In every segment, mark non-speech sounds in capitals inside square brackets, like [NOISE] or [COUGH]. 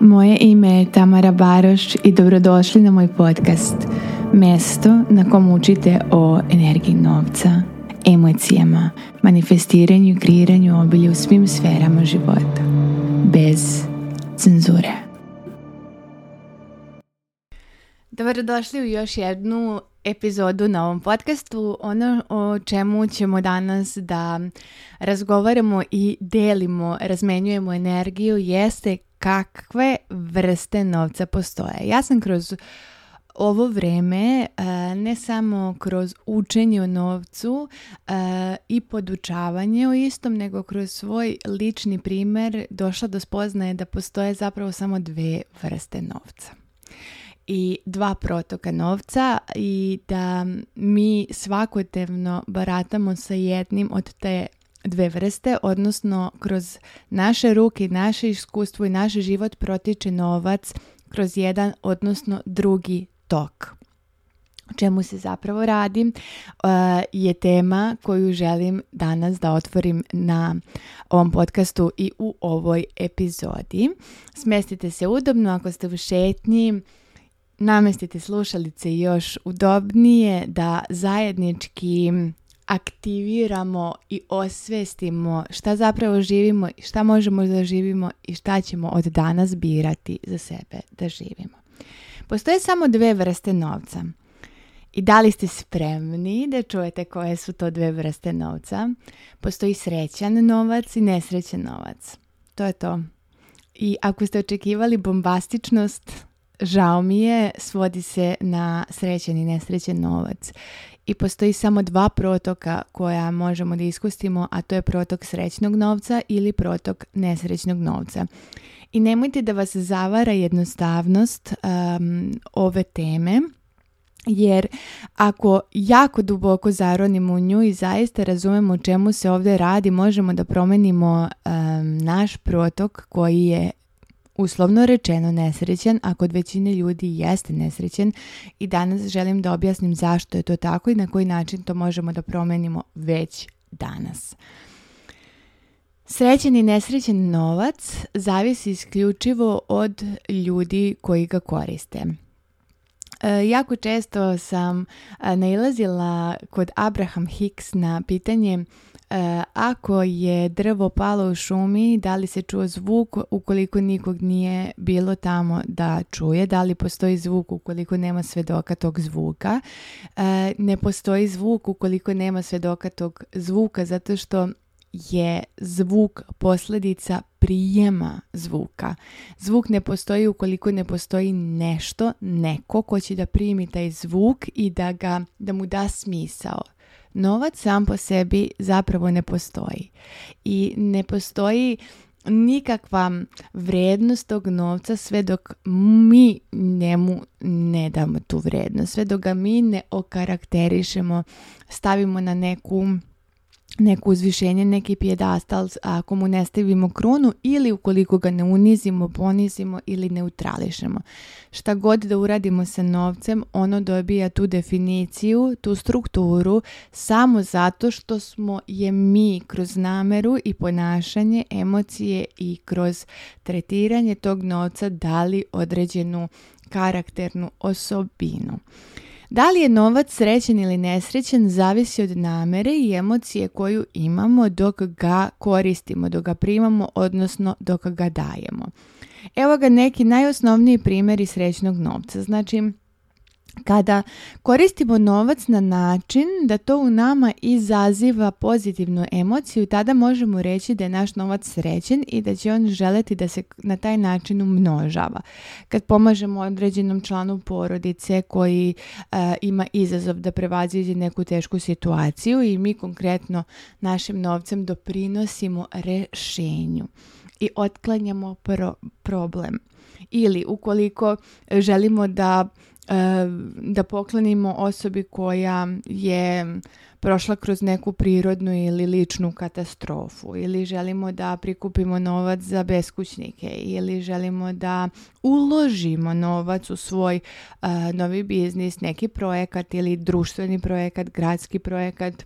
Moje ime je Tamara Baroš i dobrodošli na moj podcast Mesto na kom učite o energiji novca, emocijama, manifestiranju i kreiranju obilja u svim sferama života. Bez cenzure. Dobrodošli u još jednu epizodu na ovom podcastu. Ono o čemu ćemo danas da razgovaramo i delimo, razmenjujemo energiju jeste kakve vrste novca postoje. Ja sam kroz ovo vreme e, ne samo kroz učenje o novcu e, i podučavanje o istom, nego kroz svoj lični primer došla do spoznaje da postoje zapravo samo dve vrste novca i dva protoka novca i da mi svakodnevno baratamo sa jednim od te dve vrste, odnosno kroz naše ruke, naše iskustvo i naš život protiče novac kroz jedan, odnosno drugi tok. O čemu se zapravo radi e, je tema koju želim danas da otvorim na ovom podcastu i u ovoj epizodi. Smestite se udobno ako ste u šetnji, namestite slušalice još udobnije da zajednički aktiviramo i osvestimo šta zapravo živimo i šta možemo da živimo i šta ćemo od danas birati za sebe da živimo. Postoje samo dve vrste novca. I da li ste spremni da čujete koje su to dve vrste novca? Postoji srećan novac i nesrećan novac. To je to. I ako ste očekivali bombastičnost, žao mi je svodi se na srećen i nesrećen novac. I postoji samo dva protoka koja možemo da iskustimo, a to je protok srećnog novca ili protok nesrećnog novca. I nemojte da vas zavara jednostavnost ove teme, jer ako jako duboko zaronimo u nju i zaista razumemo o čemu se ovdje radi, možemo da promenimo naš protok koji je uslovno rečeno nesrećen, a kod većine ljudi jeste nesrećen i danas želim da objasnim zašto je to tako i na koji način to možemo da promenimo već danas. Srećen i nesrećen novac zavisi isključivo od ljudi koji ga koriste. E, jako često sam nailazila kod Abraham Hicks na pitanje E, ako je drvo palo u šumi, da li se čuo zvuk ukoliko nikog nije bilo tamo da čuje, da li postoji zvuk ukoliko nema svedoka tog zvuka. E, ne postoji zvuk ukoliko nema svedoka tog zvuka zato što je zvuk posljedica prijema zvuka. Zvuk ne postoji ukoliko ne postoji nešto, neko ko će da primi taj zvuk i da, ga, da mu da smisao. Novac sam po sebi zapravo ne postoji i ne postoji nikakva vrijednost tog novca sve dok mi njemu ne damo tu vrijednost, sve dok ga mi ne okarakterišemo, stavimo na neku neko uzvišenje, neki pjedastal ako mu ne stavimo krunu ili ukoliko ga ne unizimo, ponizimo ili neutrališemo. Šta god da uradimo sa novcem, ono dobija tu definiciju, tu strukturu samo zato što smo je mi kroz nameru i ponašanje, emocije i kroz tretiranje tog novca dali određenu karakternu osobinu. Da li je novac srećen ili nesrećen zavisi od namere i emocije koju imamo dok ga koristimo, dok ga primamo, odnosno dok ga dajemo. Evo ga neki najosnovniji primjeri srećnog novca. Znači, kada koristimo novac na način da to u nama izaziva pozitivnu emociju, tada možemo reći da je naš novac srećen i da će on želiti da se na taj način umnožava. Kad pomažemo određenom članu porodice koji e, ima izazov da prevaziđe neku tešku situaciju i mi konkretno našim novcem doprinosimo rešenju i otklanjamo pro problem. Ili ukoliko želimo da da poklonimo osobi koja je prošla kroz neku prirodnu ili ličnu katastrofu ili želimo da prikupimo novac za beskućnike ili želimo da uložimo novac u svoj eh, novi biznis, neki projekat ili društveni projekat, gradski projekat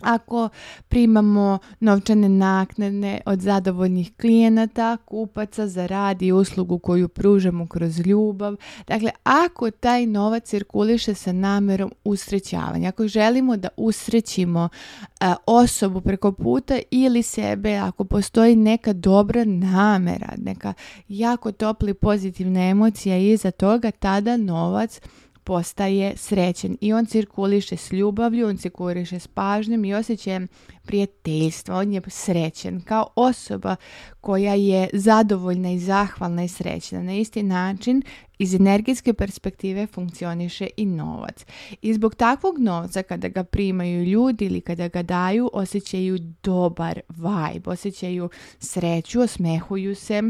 ako primamo novčane naknade od zadovoljnih klijenata, kupaca za rad i uslugu koju pružamo kroz ljubav, dakle ako taj novac cirkuliše sa namjerom usrećavanja, ako želimo da usrećimo e, osobu preko puta ili sebe, ako postoji neka dobra namera, neka jako topli pozitivna emocija iza toga, tada novac postaje srećen i on cirkuliše s ljubavlju, on cirkuliše s pažnjom i osjećajem prijateljstva. On je srećen kao osoba koja je zadovoljna i zahvalna i srećna. Na isti način iz energijske perspektive funkcioniše i novac. I zbog takvog novca kada ga primaju ljudi ili kada ga daju osjećaju dobar vibe, osjećaju sreću, osmehuju se,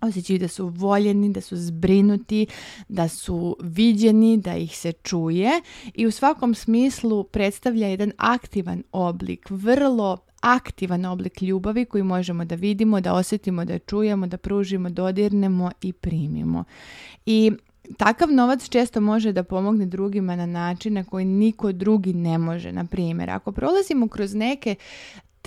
osjećaju da su voljeni, da su zbrinuti, da su viđeni, da ih se čuje i u svakom smislu predstavlja jedan aktivan oblik, vrlo aktivan oblik ljubavi koji možemo da vidimo, da osjetimo, da čujemo, da pružimo, dodirnemo i primimo. I Takav novac često može da pomogne drugima na način na koji niko drugi ne može. Na primjer, ako prolazimo kroz neke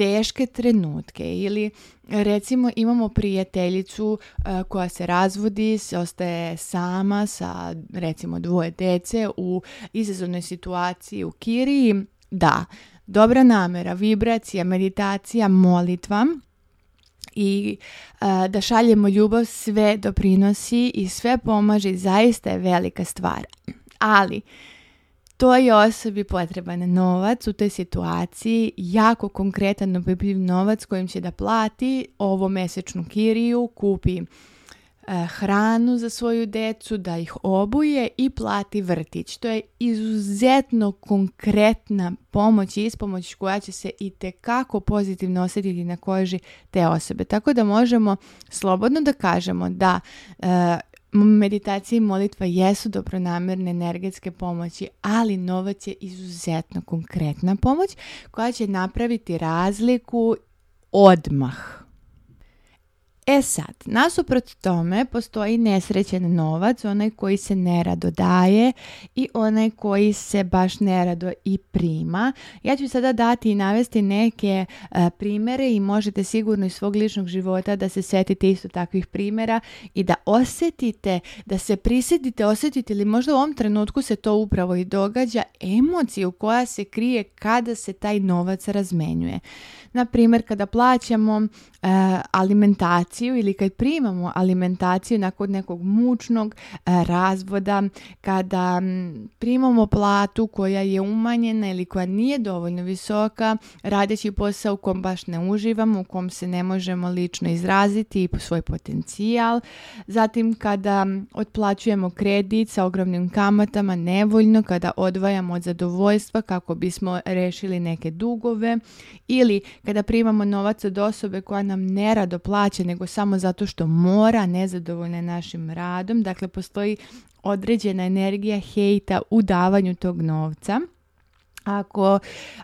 teške trenutke ili recimo imamo prijateljicu e, koja se razvodi, se ostaje sama sa recimo dvoje dece u izazovnoj situaciji u Kiriji. Da, dobra namera, vibracija, meditacija, molitva i e, da šaljemo ljubav sve doprinosi i sve pomaže zaista je velika stvar. Ali toj osobi potreban novac u toj situaciji, jako konkretan opipljiv novac kojim će da plati ovo mesečnu kiriju, kupi e, hranu za svoju decu, da ih obuje i plati vrtić. To je izuzetno konkretna pomoć i ispomoć koja će se i tekako pozitivno osjetiti na koži te osobe. Tako da možemo slobodno da kažemo da e, meditacija i molitva jesu dobronamerne energetske pomoći, ali novac je izuzetno konkretna pomoć koja će napraviti razliku odmah E sad, nasuprot tome postoji nesrećen novac, onaj koji se nerado daje i onaj koji se baš nerado i prima. Ja ću sada dati i navesti neke a, e, primjere i možete sigurno iz svog ličnog života da se setite isto takvih primjera i da osjetite, da se prisjetite, osjetite ili možda u ovom trenutku se to upravo i događa, emociju koja se krije kada se taj novac razmenjuje. Na primjer, kada plaćamo e, alimentaciju ili kad primamo alimentaciju nakon nekog mučnog e, razvoda, kada primamo platu koja je umanjena ili koja nije dovoljno visoka, radeći posao u kom baš ne uživamo, u kom se ne možemo lično izraziti i svoj potencijal. Zatim kada otplaćujemo kredit sa ogromnim kamatama nevoljno, kada odvajamo od zadovoljstva kako bismo rešili neke dugove ili kada primamo novac od osobe koja nam nerado plaća nego samo zato što mora nezadovoljna je našim radom. Dakle, postoji određena energija hejta u davanju tog novca ako,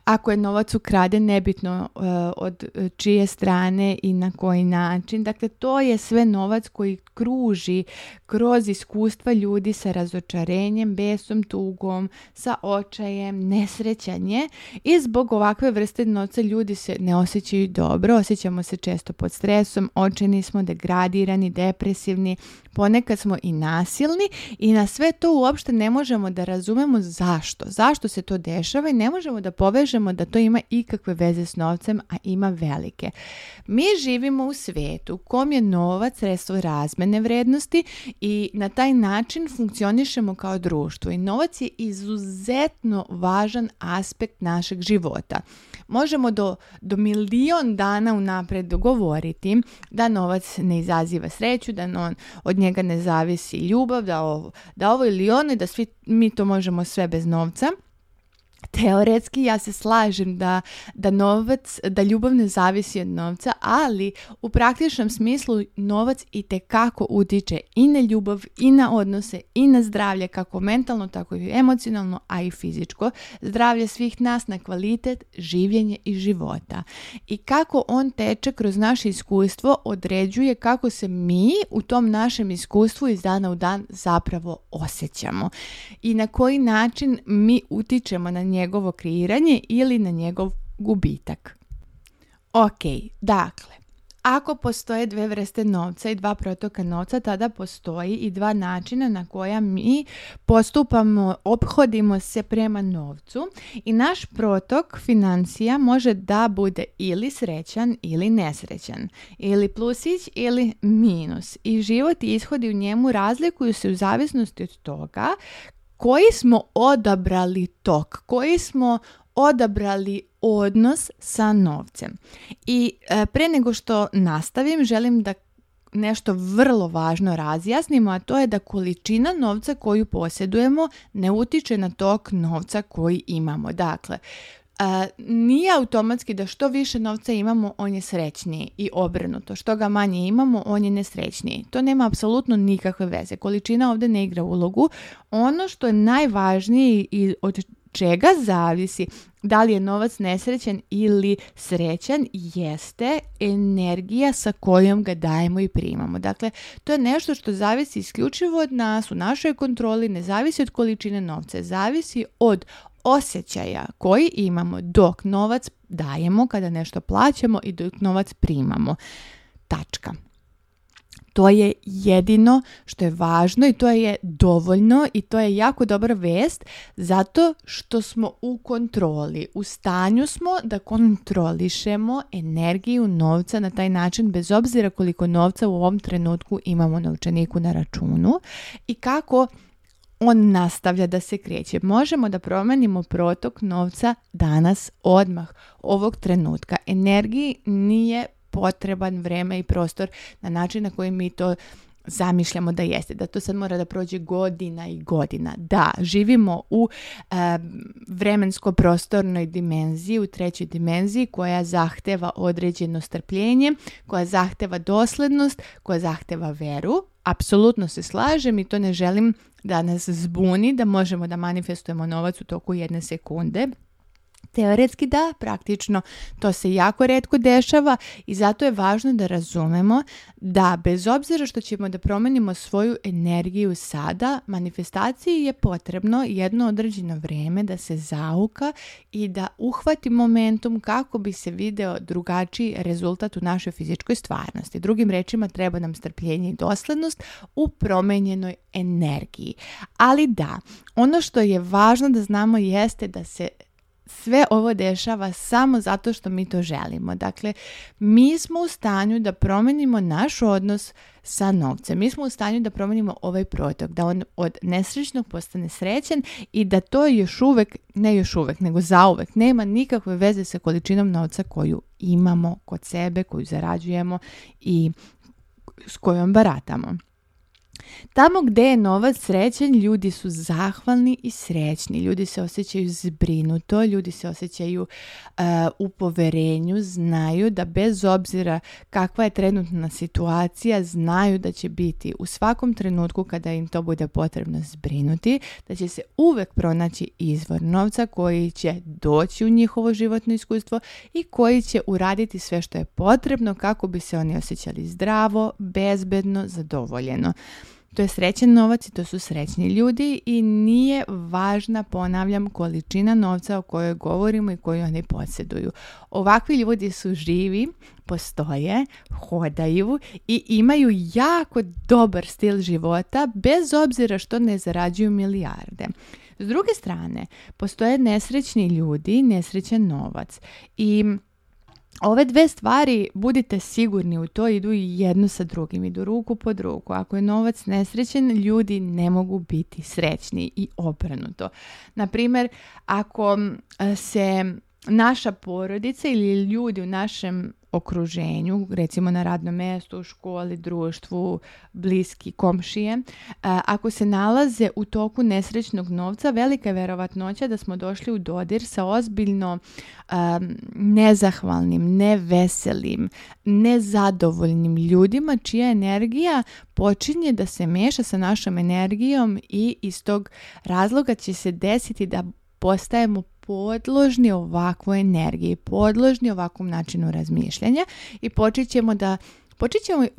ako je novac ukraden nebitno e, od čije strane i na koji način. Dakle, to je sve novac koji kruži kroz iskustva ljudi sa razočarenjem, besom, tugom, sa očajem, nesrećanje i zbog ovakve vrste noca ljudi se ne osjećaju dobro, osjećamo se često pod stresom, očeni smo, degradirani, depresivni, ponekad smo i nasilni i na sve to uopšte ne možemo da razumemo zašto, zašto se to dešava ovaj ne možemo da povežemo da to ima ikakve veze s novcem, a ima velike. Mi živimo u svijetu u kom je novac sredstvo razmene vrednosti i na taj način funkcionišemo kao društvo i novac je izuzetno važan aspekt našeg života. Možemo do, do milion dana unapred dogovoriti da novac ne izaziva sreću, da on, od njega ne zavisi ljubav, da ovo, da ovo ili ono i da svi mi to možemo sve bez novca teoretski ja se slažem da, da novac, da ljubav ne zavisi od novca, ali u praktičnom smislu novac i kako utiče i na ljubav i na odnose i na zdravlje kako mentalno tako i emocionalno, a i fizičko zdravlje svih nas na kvalitet življenje i života. I kako on teče kroz naše iskustvo određuje kako se mi u tom našem iskustvu iz dana u dan zapravo osjećamo i na koji način mi utičemo na nje njegovo kreiranje ili na njegov gubitak. Ok, dakle, ako postoje dve vrste novca i dva protoka novca, tada postoji i dva načina na koja mi postupamo, ophodimo se prema novcu i naš protok financija može da bude ili srećan ili nesrećan, ili plusić ili minus. I život i ishodi u njemu razlikuju se u zavisnosti od toga koji smo odabrali tok, koji smo odabrali odnos sa novcem. I e, pre nego što nastavim, želim da nešto vrlo važno razjasnimo, a to je da količina novca koju posjedujemo ne utiče na tok novca koji imamo. Dakle, nije automatski da što više novca imamo, on je srećniji i obrnuto. Što ga manje imamo, on je nesrećniji. To nema apsolutno nikakve veze. Količina ovdje ne igra ulogu. Ono što je najvažnije i od čega zavisi da li je novac nesrećen ili srećen jeste energija sa kojom ga dajemo i primamo. Dakle, to je nešto što zavisi isključivo od nas, u našoj kontroli, ne zavisi od količine novca, zavisi od osjećaja koji imamo dok novac dajemo, kada nešto plaćamo i dok novac primamo. Tačka. To je jedino što je važno i to je dovoljno i to je jako dobra vest zato što smo u kontroli. U stanju smo da kontrolišemo energiju novca na taj način bez obzira koliko novca u ovom trenutku imamo na učeniku na računu i kako on nastavlja da se kreće. Možemo da promenimo protok novca danas odmah, ovog trenutka. Energiji nije potreban vreme i prostor na način na koji mi to zamišljamo da jeste, da to sad mora da prođe godina i godina. Da, živimo u vremensko-prostornoj dimenziji, u trećoj dimenziji koja zahteva određeno strpljenje, koja zahteva doslednost, koja zahteva veru, apsolutno se slažem i to ne želim da nas zbuni, da možemo da manifestujemo novac u toku jedne sekunde, Teoretski da, praktično to se jako redko dešava i zato je važno da razumemo da bez obzira što ćemo da promenimo svoju energiju sada, manifestaciji je potrebno jedno određeno vrijeme da se zauka i da uhvati momentum kako bi se video drugačiji rezultat u našoj fizičkoj stvarnosti. Drugim rečima treba nam strpljenje i doslednost u promenjenoj energiji. Ali da, ono što je važno da znamo jeste da se sve ovo dešava samo zato što mi to želimo. Dakle, mi smo u stanju da promenimo naš odnos sa novcem. Mi smo u stanju da promijenimo ovaj protok, da on od nesrećnog postane srećen i da to još uvek, ne još uvek, nego zauvek, nema nikakve veze sa količinom novca koju imamo kod sebe, koju zarađujemo i s kojom baratamo. Tamo gdje je novac srećen, ljudi su zahvalni i srećni. Ljudi se osjećaju zbrinuto, ljudi se osjećaju e, u poverenju, znaju da bez obzira kakva je trenutna situacija, znaju da će biti u svakom trenutku kada im to bude potrebno zbrinuti, da će se uvek pronaći izvor novca koji će doći u njihovo životno iskustvo i koji će uraditi sve što je potrebno kako bi se oni osjećali zdravo, bezbedno, zadovoljeno. To je srećen novac i to su srećni ljudi i nije važna, ponavljam, količina novca o kojoj govorimo i koju oni posjeduju. Ovakvi ljudi su živi, postoje, hodaju i imaju jako dobar stil života bez obzira što ne zarađuju milijarde. S druge strane, postoje nesrećni ljudi, nesrećen novac i Ove dve stvari, budite sigurni u to, idu jedno sa drugim, idu ruku pod ruku. Ako je novac nesrećen, ljudi ne mogu biti srećni i obrnuto. Naprimjer, ako eh, se naša porodica ili ljudi u našem okruženju, recimo na radnom mjestu, u školi, društvu, bliski komšije. E, ako se nalaze u toku nesrećnog novca, velika je verovatnoća da smo došli u dodir sa ozbiljno nezahvalnim, neveselim, nezadovoljnim ljudima čija energija počinje da se meša sa našom energijom i iz tog razloga će se desiti da postajemo podložni ovakvoj energiji, podložni ovakvom načinu razmišljanja i počet ćemo da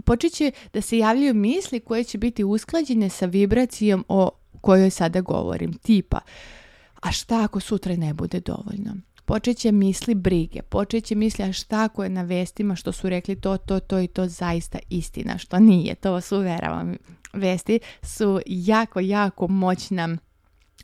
počet, će da se javljaju misli koje će biti usklađene sa vibracijom o kojoj sada govorim, tipa a šta ako sutra ne bude dovoljno? Počet će misli brige, počet će misli a šta ako je na vestima što su rekli to, to, to i to zaista istina, što nije, to vas uveravam. Vesti su jako, jako moćna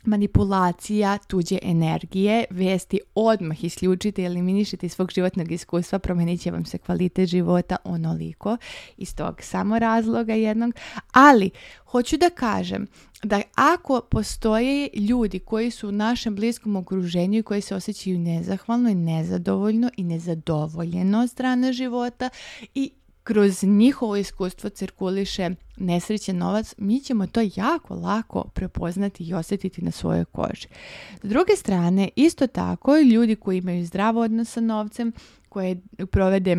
manipulacija tuđe energije, Vesti odmah isključite ili eliminišite iz svog životnog iskustva, promenit će vam se kvalitet života onoliko iz tog samo razloga jednog, ali hoću da kažem da ako postoje ljudi koji su u našem bliskom okruženju i koji se osjećaju nezahvalno i nezadovoljno i nezadovoljeno od strane života i kroz njihovo iskustvo cirkuliše nesrećen novac, mi ćemo to jako lako prepoznati i osjetiti na svojoj koži. S druge strane, isto tako, ljudi koji imaju zdrav odnos sa novcem, koje provede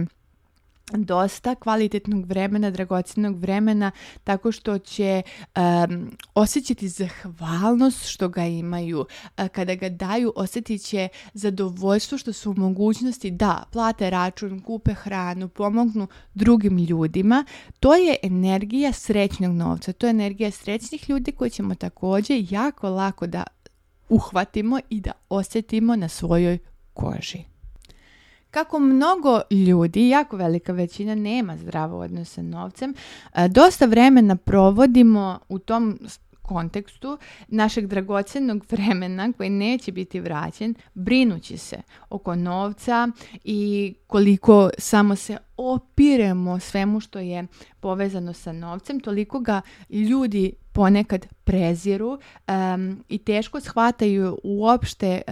dosta kvalitetnog vremena, dragocjenog vremena, tako što će um, osjećati zahvalnost što ga imaju. E, kada ga daju, osjetit će zadovoljstvo što su u mogućnosti da plate račun, kupe hranu, pomognu drugim ljudima. To je energija srećnog novca, to je energija srećnih ljudi koje ćemo također jako lako da uhvatimo i da osjetimo na svojoj koži kako mnogo ljudi, jako velika većina, nema zdravo odnos sa novcem, e, dosta vremena provodimo u tom kontekstu našeg dragocjenog [LAUGHS] vremena koji neće biti vraćen, brinući se oko novca i koliko samo se opiremo svemu što je povezano sa novcem, toliko ga ljudi ponekad preziru i teško shvataju uopšte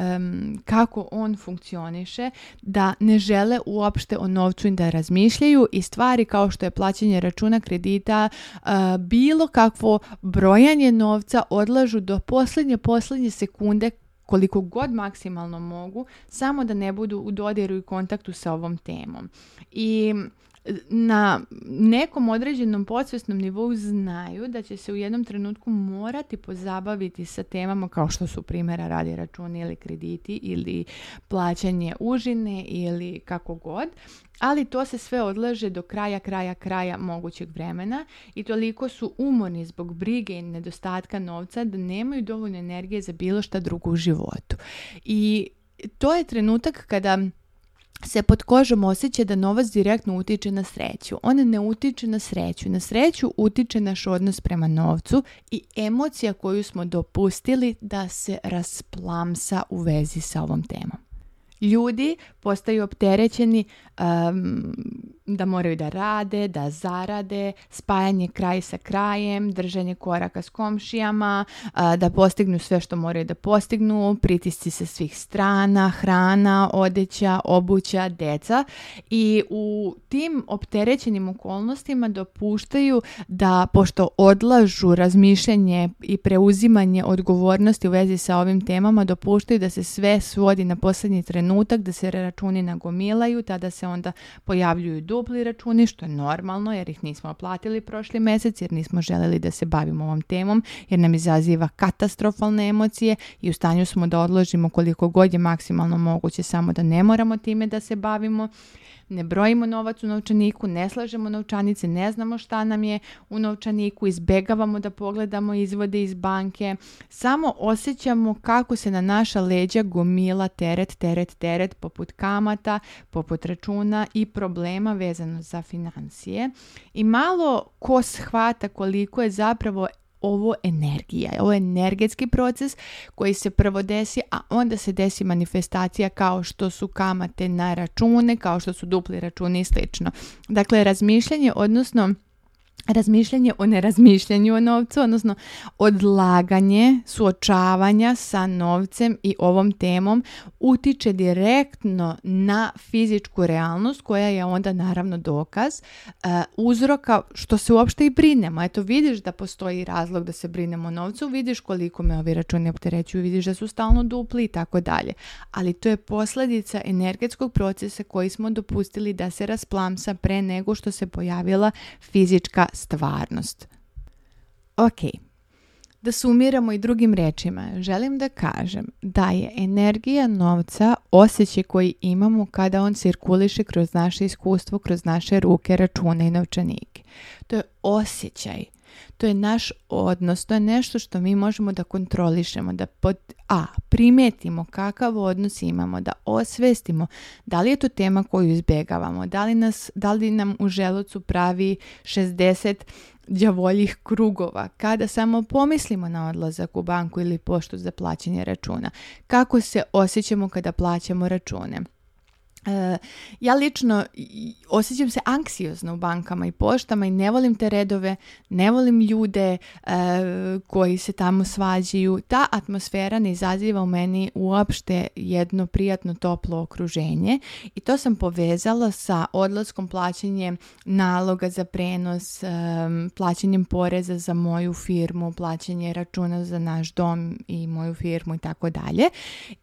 kako on funkcioniše, da ne žele uopšte o novcu da razmišljaju i stvari kao što je plaćanje računa kredita, eh, bilo kakvo brojanje novca odlažu do posljednje, posljednje sekunde koliko god maksimalno mogu, samo da ne budu u dodiru i kontaktu sa ovom temom. I na nekom određenom podsvjesnom nivou znaju da će se u jednom trenutku morati pozabaviti sa temama kao što su primjera radi računi ili krediti ili plaćanje užine ili kako god, ali to se sve odlaže do kraja, kraja, kraja mogućeg vremena i toliko su umorni zbog brige i nedostatka novca da nemaju dovoljno energije za bilo šta drugo u životu. I to je trenutak kada se pod kožom osjeća da novac direktno utiče na sreću. On ne utiče na sreću. Na sreću utiče naš odnos prema novcu i emocija koju smo dopustili da se rasplamsa u vezi sa ovom temom. Ljudi postaju opterećeni ehm, da moraju da rade, da zarade, spajanje kraj sa krajem, držanje koraka s komšijama, da postignu sve što moraju da postignu, pritisci sa svih strana, hrana, odeća, obuća, deca i u tim opterećenim okolnostima dopuštaju da pošto odlažu razmišljanje i preuzimanje odgovornosti u vezi sa ovim temama, dopuštaju da se sve svodi na posljednji trenutak, da se računi nagomilaju, tada se onda pojavljuju dupli računi, što je normalno jer ih nismo platili prošli mjesec, jer nismo željeli da se bavimo ovom temom, jer nam izaziva katastrofalne emocije i u stanju smo da odložimo koliko god je maksimalno moguće, samo da ne moramo time da se bavimo. Ne brojimo novac u novčaniku, ne slažemo novčanice, ne znamo šta nam je u novčaniku, izbegavamo da pogledamo izvode iz banke. Samo osjećamo kako se na naša leđa gomila teret, teret, teret poput kamata, poput računa i problema vezano za financije i malo ko shvata koliko je zapravo ovo energija, ovo je energetski proces koji se prvo desi, a onda se desi manifestacija kao što su kamate na račune, kao što su dupli računi i slično. Dakle, razmišljanje, odnosno razmišljanje o nerazmišljanju o novcu, odnosno odlaganje suočavanja sa novcem i ovom temom utiče direktno na fizičku realnost koja je onda naravno dokaz e, uzroka što se uopšte i brinemo. Eto vidiš da postoji razlog da se brinemo o novcu, vidiš koliko me ovi računi opterećuju, vidiš da su stalno dupli i tako dalje. Ali to je posljedica energetskog procesa koji smo dopustili da se rasplamsa pre nego što se pojavila fizička stvarnost. Ok, da sumiramo i drugim rečima, želim da kažem da je energija novca osjećaj koji imamo kada on cirkuliše kroz naše iskustvo, kroz naše ruke, račune i novčanike. To je osjećaj to je naš odnos, to je nešto što mi možemo da kontrolišemo, da pod, a primetimo kakav odnos imamo, da osvestimo da li je to tema koju izbjegavamo, da li, nas, da li nam u želucu pravi 60 djavoljih krugova, kada samo pomislimo na odlazak u banku ili poštu za plaćanje računa, kako se osjećamo kada plaćamo račune ja lično osjećam se anksiozno u bankama i poštama i ne volim te redove, ne volim ljude e, koji se tamo svađaju. Ta atmosfera ne izaziva u meni uopšte jedno prijatno toplo okruženje i to sam povezala sa odlaskom plaćanjem naloga za prenos, e, plaćanjem poreza za moju firmu, plaćanje računa za naš dom i moju firmu i tako dalje.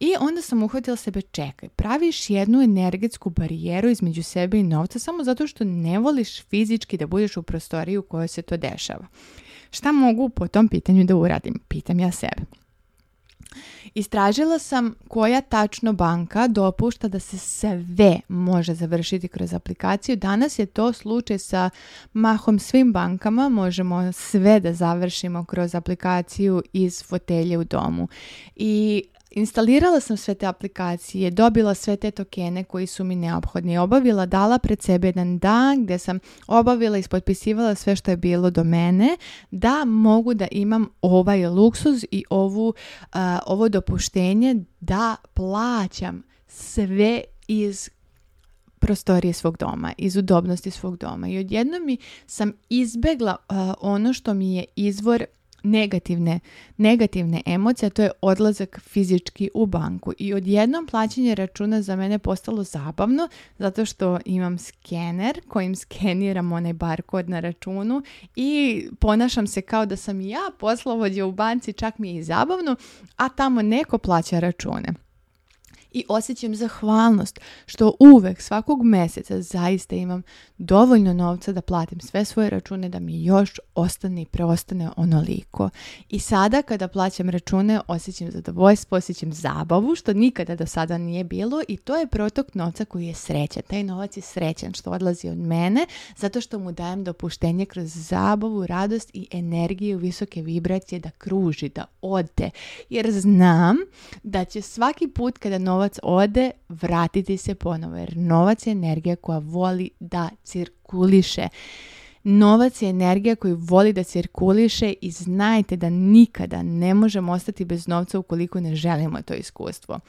I onda sam uhvatila sebe čekaj, praviš jednu energiju energetsku barijeru između sebe i novca samo zato što ne voliš fizički da budeš u prostoriji u kojoj se to dešava. Šta mogu po tom pitanju da uradim? Pitam ja sebe. Istražila sam koja tačno banka dopušta da se sve može završiti kroz aplikaciju. Danas je to slučaj sa mahom svim bankama. Možemo sve da završimo kroz aplikaciju iz fotelje u domu. I Instalirala sam sve te aplikacije, dobila sve te tokene koji su mi neophodni, obavila, dala pred sebe jedan dan gdje sam obavila i sve što je bilo do mene da mogu da imam ovaj luksuz i ovu, ovo dopuštenje da plaćam sve iz prostorije svog doma, iz udobnosti svog doma. I odjedno mi sam izbjegla ono što mi je izvor negativne, negativne emocije, to je odlazak fizički u banku. I odjednom plaćanje računa za mene postalo zabavno zato što imam skener kojim skeniram onaj kod na računu i ponašam se kao da sam ja poslovođa u banci, čak mi je i zabavno, a tamo neko plaća račune i osjećam zahvalnost što uvek svakog mjeseca zaista imam dovoljno novca da platim sve svoje račune da mi još ostane i preostane onoliko. I sada kada plaćam račune osjećam zadovoljstvo, osjećam zabavu što nikada do sada nije bilo i to je protok novca koji je srećan. Taj novac je srećan što odlazi od mene zato što mu dajem dopuštenje kroz zabavu, radost i energiju visoke vibracije da kruži, da ode. Jer znam da će svaki put kada novac novac ode, vratiti se ponovo jer novac je energija koja voli da cirkuliše. Novac je energija koju voli da cirkuliše i znajte da nikada ne možemo ostati bez novca ukoliko ne želimo to iskustvo.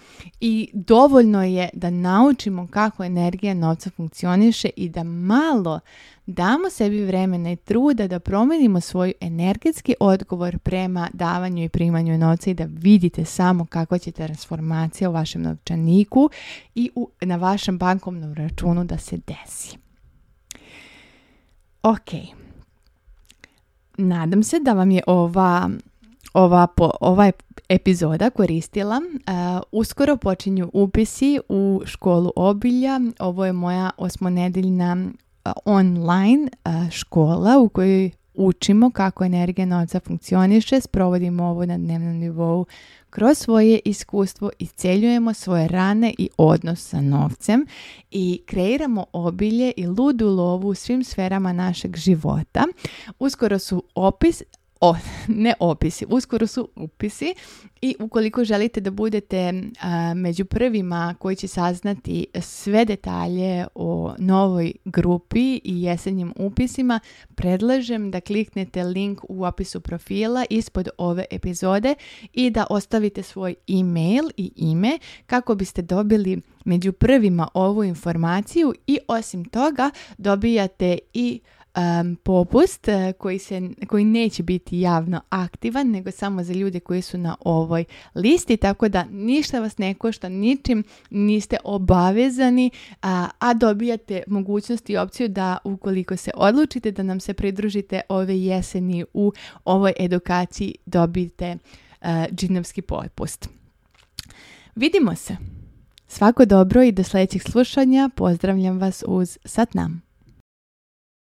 I dovoljno je da naučimo kako energija novca funkcioniše i da malo damo sebi vremena i truda da promijenimo svoj energetski odgovor prema davanju i primanju novca i da vidite samo kako će transformacija u vašem novčaniku i na vašem bankovnom računu da se desi. Ok. Nadam se da vam je ova, ova, ova epizoda koristila. E, uskoro počinju upisi u školu obilja. Ovo je moja osmonedeljna e, online e, škola u kojoj učimo kako energija novca funkcioniše, sprovodimo ovo na dnevnom nivou. Kroz svoje iskustvo isceljujemo svoje rane i odnos sa novcem i kreiramo obilje i ludu lovu u svim sferama našeg života. Uskoro su opis o, ne opisi, uskoro su upisi i ukoliko želite da budete među prvima koji će saznati sve detalje o novoj grupi i jesenjim upisima, predlažem da kliknete link u opisu profila ispod ove epizode i da ostavite svoj e-mail i ime kako biste dobili među prvima ovu informaciju i osim toga dobijate i popust e, koji, se, koji neće biti javno aktivan, nego samo za ljude koji su na ovoj listi, tako da ništa vas ne košta, ničim niste obavezani, a, dobijate mogućnost i opciju da ukoliko se odlučite da nam se pridružite ove jeseni u ovoj edukaciji, dobijete uh, e, džinovski popust. Vidimo se! Svako dobro i do sljedećih slušanja. Pozdravljam vas uz Satnam.